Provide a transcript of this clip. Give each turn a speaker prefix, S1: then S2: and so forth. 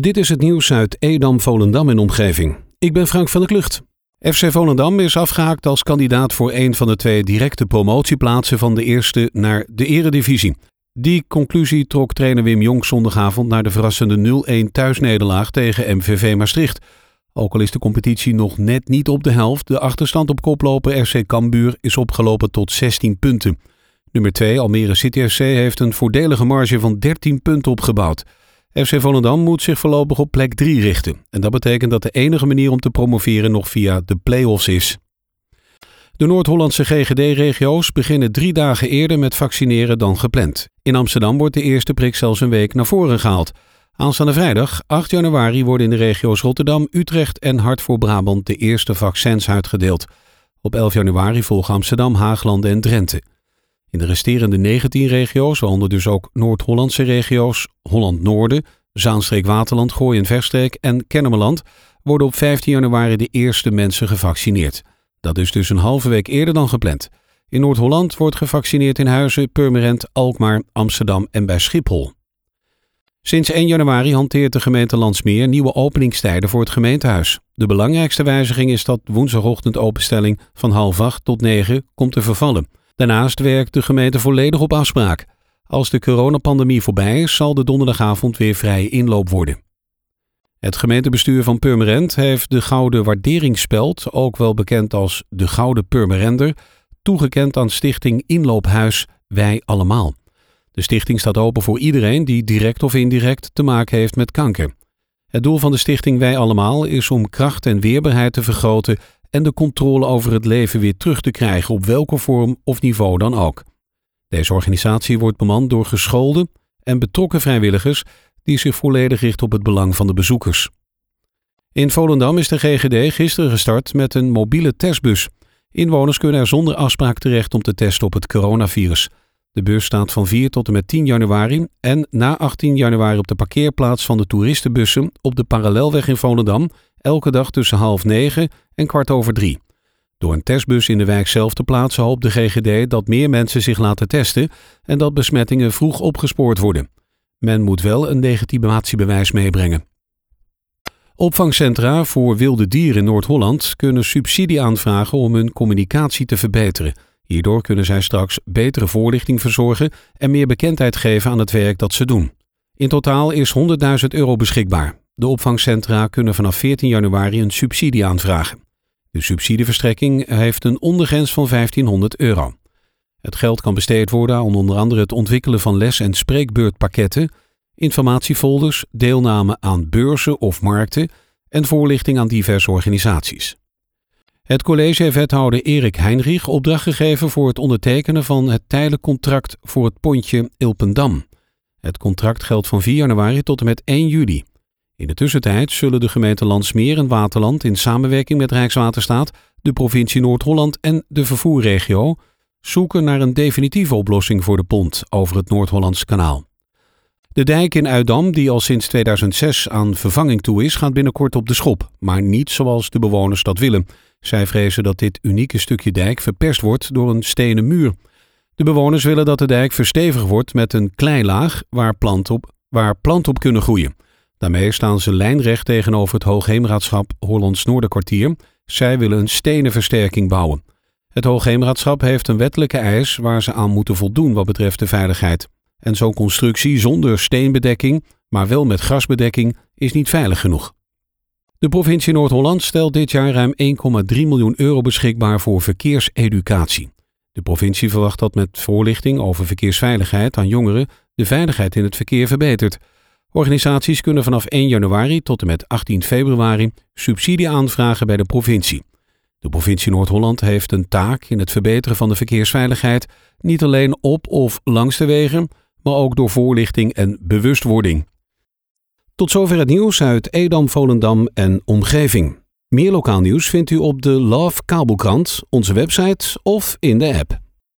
S1: Dit is het nieuws uit Edam, Volendam en omgeving. Ik ben Frank van der Klucht. FC Volendam is afgehaakt als kandidaat voor een van de twee directe promotieplaatsen van de eerste naar de eredivisie. Die conclusie trok trainer Wim Jong zondagavond naar de verrassende 0-1 thuisnederlaag tegen MVV Maastricht. Ook al is de competitie nog net niet op de helft, de achterstand op koploper RC Cambuur is opgelopen tot 16 punten. Nummer 2 Almere City FC heeft een voordelige marge van 13 punten opgebouwd. FC Volendam moet zich voorlopig op plek 3 richten. En dat betekent dat de enige manier om te promoveren nog via de play-offs is. De Noord-Hollandse GGD-regio's beginnen drie dagen eerder met vaccineren dan gepland. In Amsterdam wordt de eerste prik zelfs een week naar voren gehaald. Aanstaande vrijdag, 8 januari, worden in de regio's Rotterdam, Utrecht en Hart voor Brabant de eerste vaccins uitgedeeld. Op 11 januari volgen Amsterdam, Haagland en Drenthe. In de resterende 19 regio's, waaronder dus ook Noord-Hollandse regio's, Holland-Noorden, Zaanstreek-Waterland, Gooi en Verstreek en Kennemerland, worden op 15 januari de eerste mensen gevaccineerd. Dat is dus een halve week eerder dan gepland. In Noord-Holland wordt gevaccineerd in Huizen, Purmerend, Alkmaar, Amsterdam en bij Schiphol. Sinds 1 januari hanteert de gemeente Landsmeer nieuwe openingstijden voor het gemeentehuis. De belangrijkste wijziging is dat woensdagochtend openstelling van half acht tot negen komt te vervallen. Daarnaast werkt de gemeente volledig op afspraak. Als de coronapandemie voorbij is, zal de donderdagavond weer vrije inloop worden. Het gemeentebestuur van Purmerend heeft de Gouden Waarderingsspeld, ook wel bekend als de Gouden Purmerender, toegekend aan stichting Inloophuis Wij Allemaal. De stichting staat open voor iedereen die direct of indirect te maken heeft met kanker. Het doel van de stichting Wij Allemaal is om kracht en weerbaarheid te vergroten en de controle over het leven weer terug te krijgen op welke vorm of niveau dan ook. Deze organisatie wordt bemand door geschoolde en betrokken vrijwilligers die zich volledig richten op het belang van de bezoekers. In Volendam is de GGD gisteren gestart met een mobiele testbus. Inwoners kunnen er zonder afspraak terecht om te testen op het coronavirus. De bus staat van 4 tot en met 10 januari en na 18 januari op de parkeerplaats van de toeristenbussen op de Parallelweg in Volendam elke dag tussen half negen en kwart over drie. Door een testbus in de wijk zelf te plaatsen hoopt de GGD dat meer mensen zich laten testen en dat besmettingen vroeg opgespoord worden. Men moet wel een legitimatiebewijs meebrengen. Opvangcentra voor wilde dieren in Noord-Holland kunnen subsidie aanvragen om hun communicatie te verbeteren. Hierdoor kunnen zij straks betere voorlichting verzorgen en meer bekendheid geven aan het werk dat ze doen. In totaal is 100.000 euro beschikbaar. De opvangcentra kunnen vanaf 14 januari een subsidie aanvragen. De subsidieverstrekking heeft een ondergrens van 1500 euro. Het geld kan besteed worden aan onder andere het ontwikkelen van les- en spreekbeurtpakketten, informatiefolders, deelname aan beurzen of markten en voorlichting aan diverse organisaties. Het college heeft wethouder Erik Heinrich opdracht gegeven voor het ondertekenen van het tijdelijk contract voor het pontje Ilpendam. Het contract geldt van 4 januari tot en met 1 juli. In de tussentijd zullen de gemeente Landsmeer en Waterland in samenwerking met Rijkswaterstaat, de provincie Noord-Holland en de vervoerregio zoeken naar een definitieve oplossing voor de pont over het Noord-Hollandse kanaal. De dijk in Uidam, die al sinds 2006 aan vervanging toe is, gaat binnenkort op de schop, maar niet zoals de bewoners dat willen. Zij vrezen dat dit unieke stukje dijk verperst wordt door een stenen muur. De bewoners willen dat de dijk verstevigd wordt met een kleilaag waar plant op, waar plant op kunnen groeien. Daarmee staan ze lijnrecht tegenover het Hoogheemraadschap Hollands Noorderkwartier. Zij willen een stenen versterking bouwen. Het Hoogheemraadschap heeft een wettelijke eis waar ze aan moeten voldoen wat betreft de veiligheid. En zo'n constructie zonder steenbedekking, maar wel met grasbedekking, is niet veilig genoeg. De provincie Noord-Holland stelt dit jaar ruim 1,3 miljoen euro beschikbaar voor verkeerseducatie. De provincie verwacht dat met voorlichting over verkeersveiligheid aan jongeren de veiligheid in het verkeer verbetert. Organisaties kunnen vanaf 1 januari tot en met 18 februari subsidie aanvragen bij de provincie. De provincie Noord-Holland heeft een taak in het verbeteren van de verkeersveiligheid, niet alleen op of langs de wegen, maar ook door voorlichting en bewustwording. Tot zover het nieuws uit Edam, Volendam en omgeving. Meer lokaal nieuws vindt u op de Love Kabelkrant, onze website of in de app.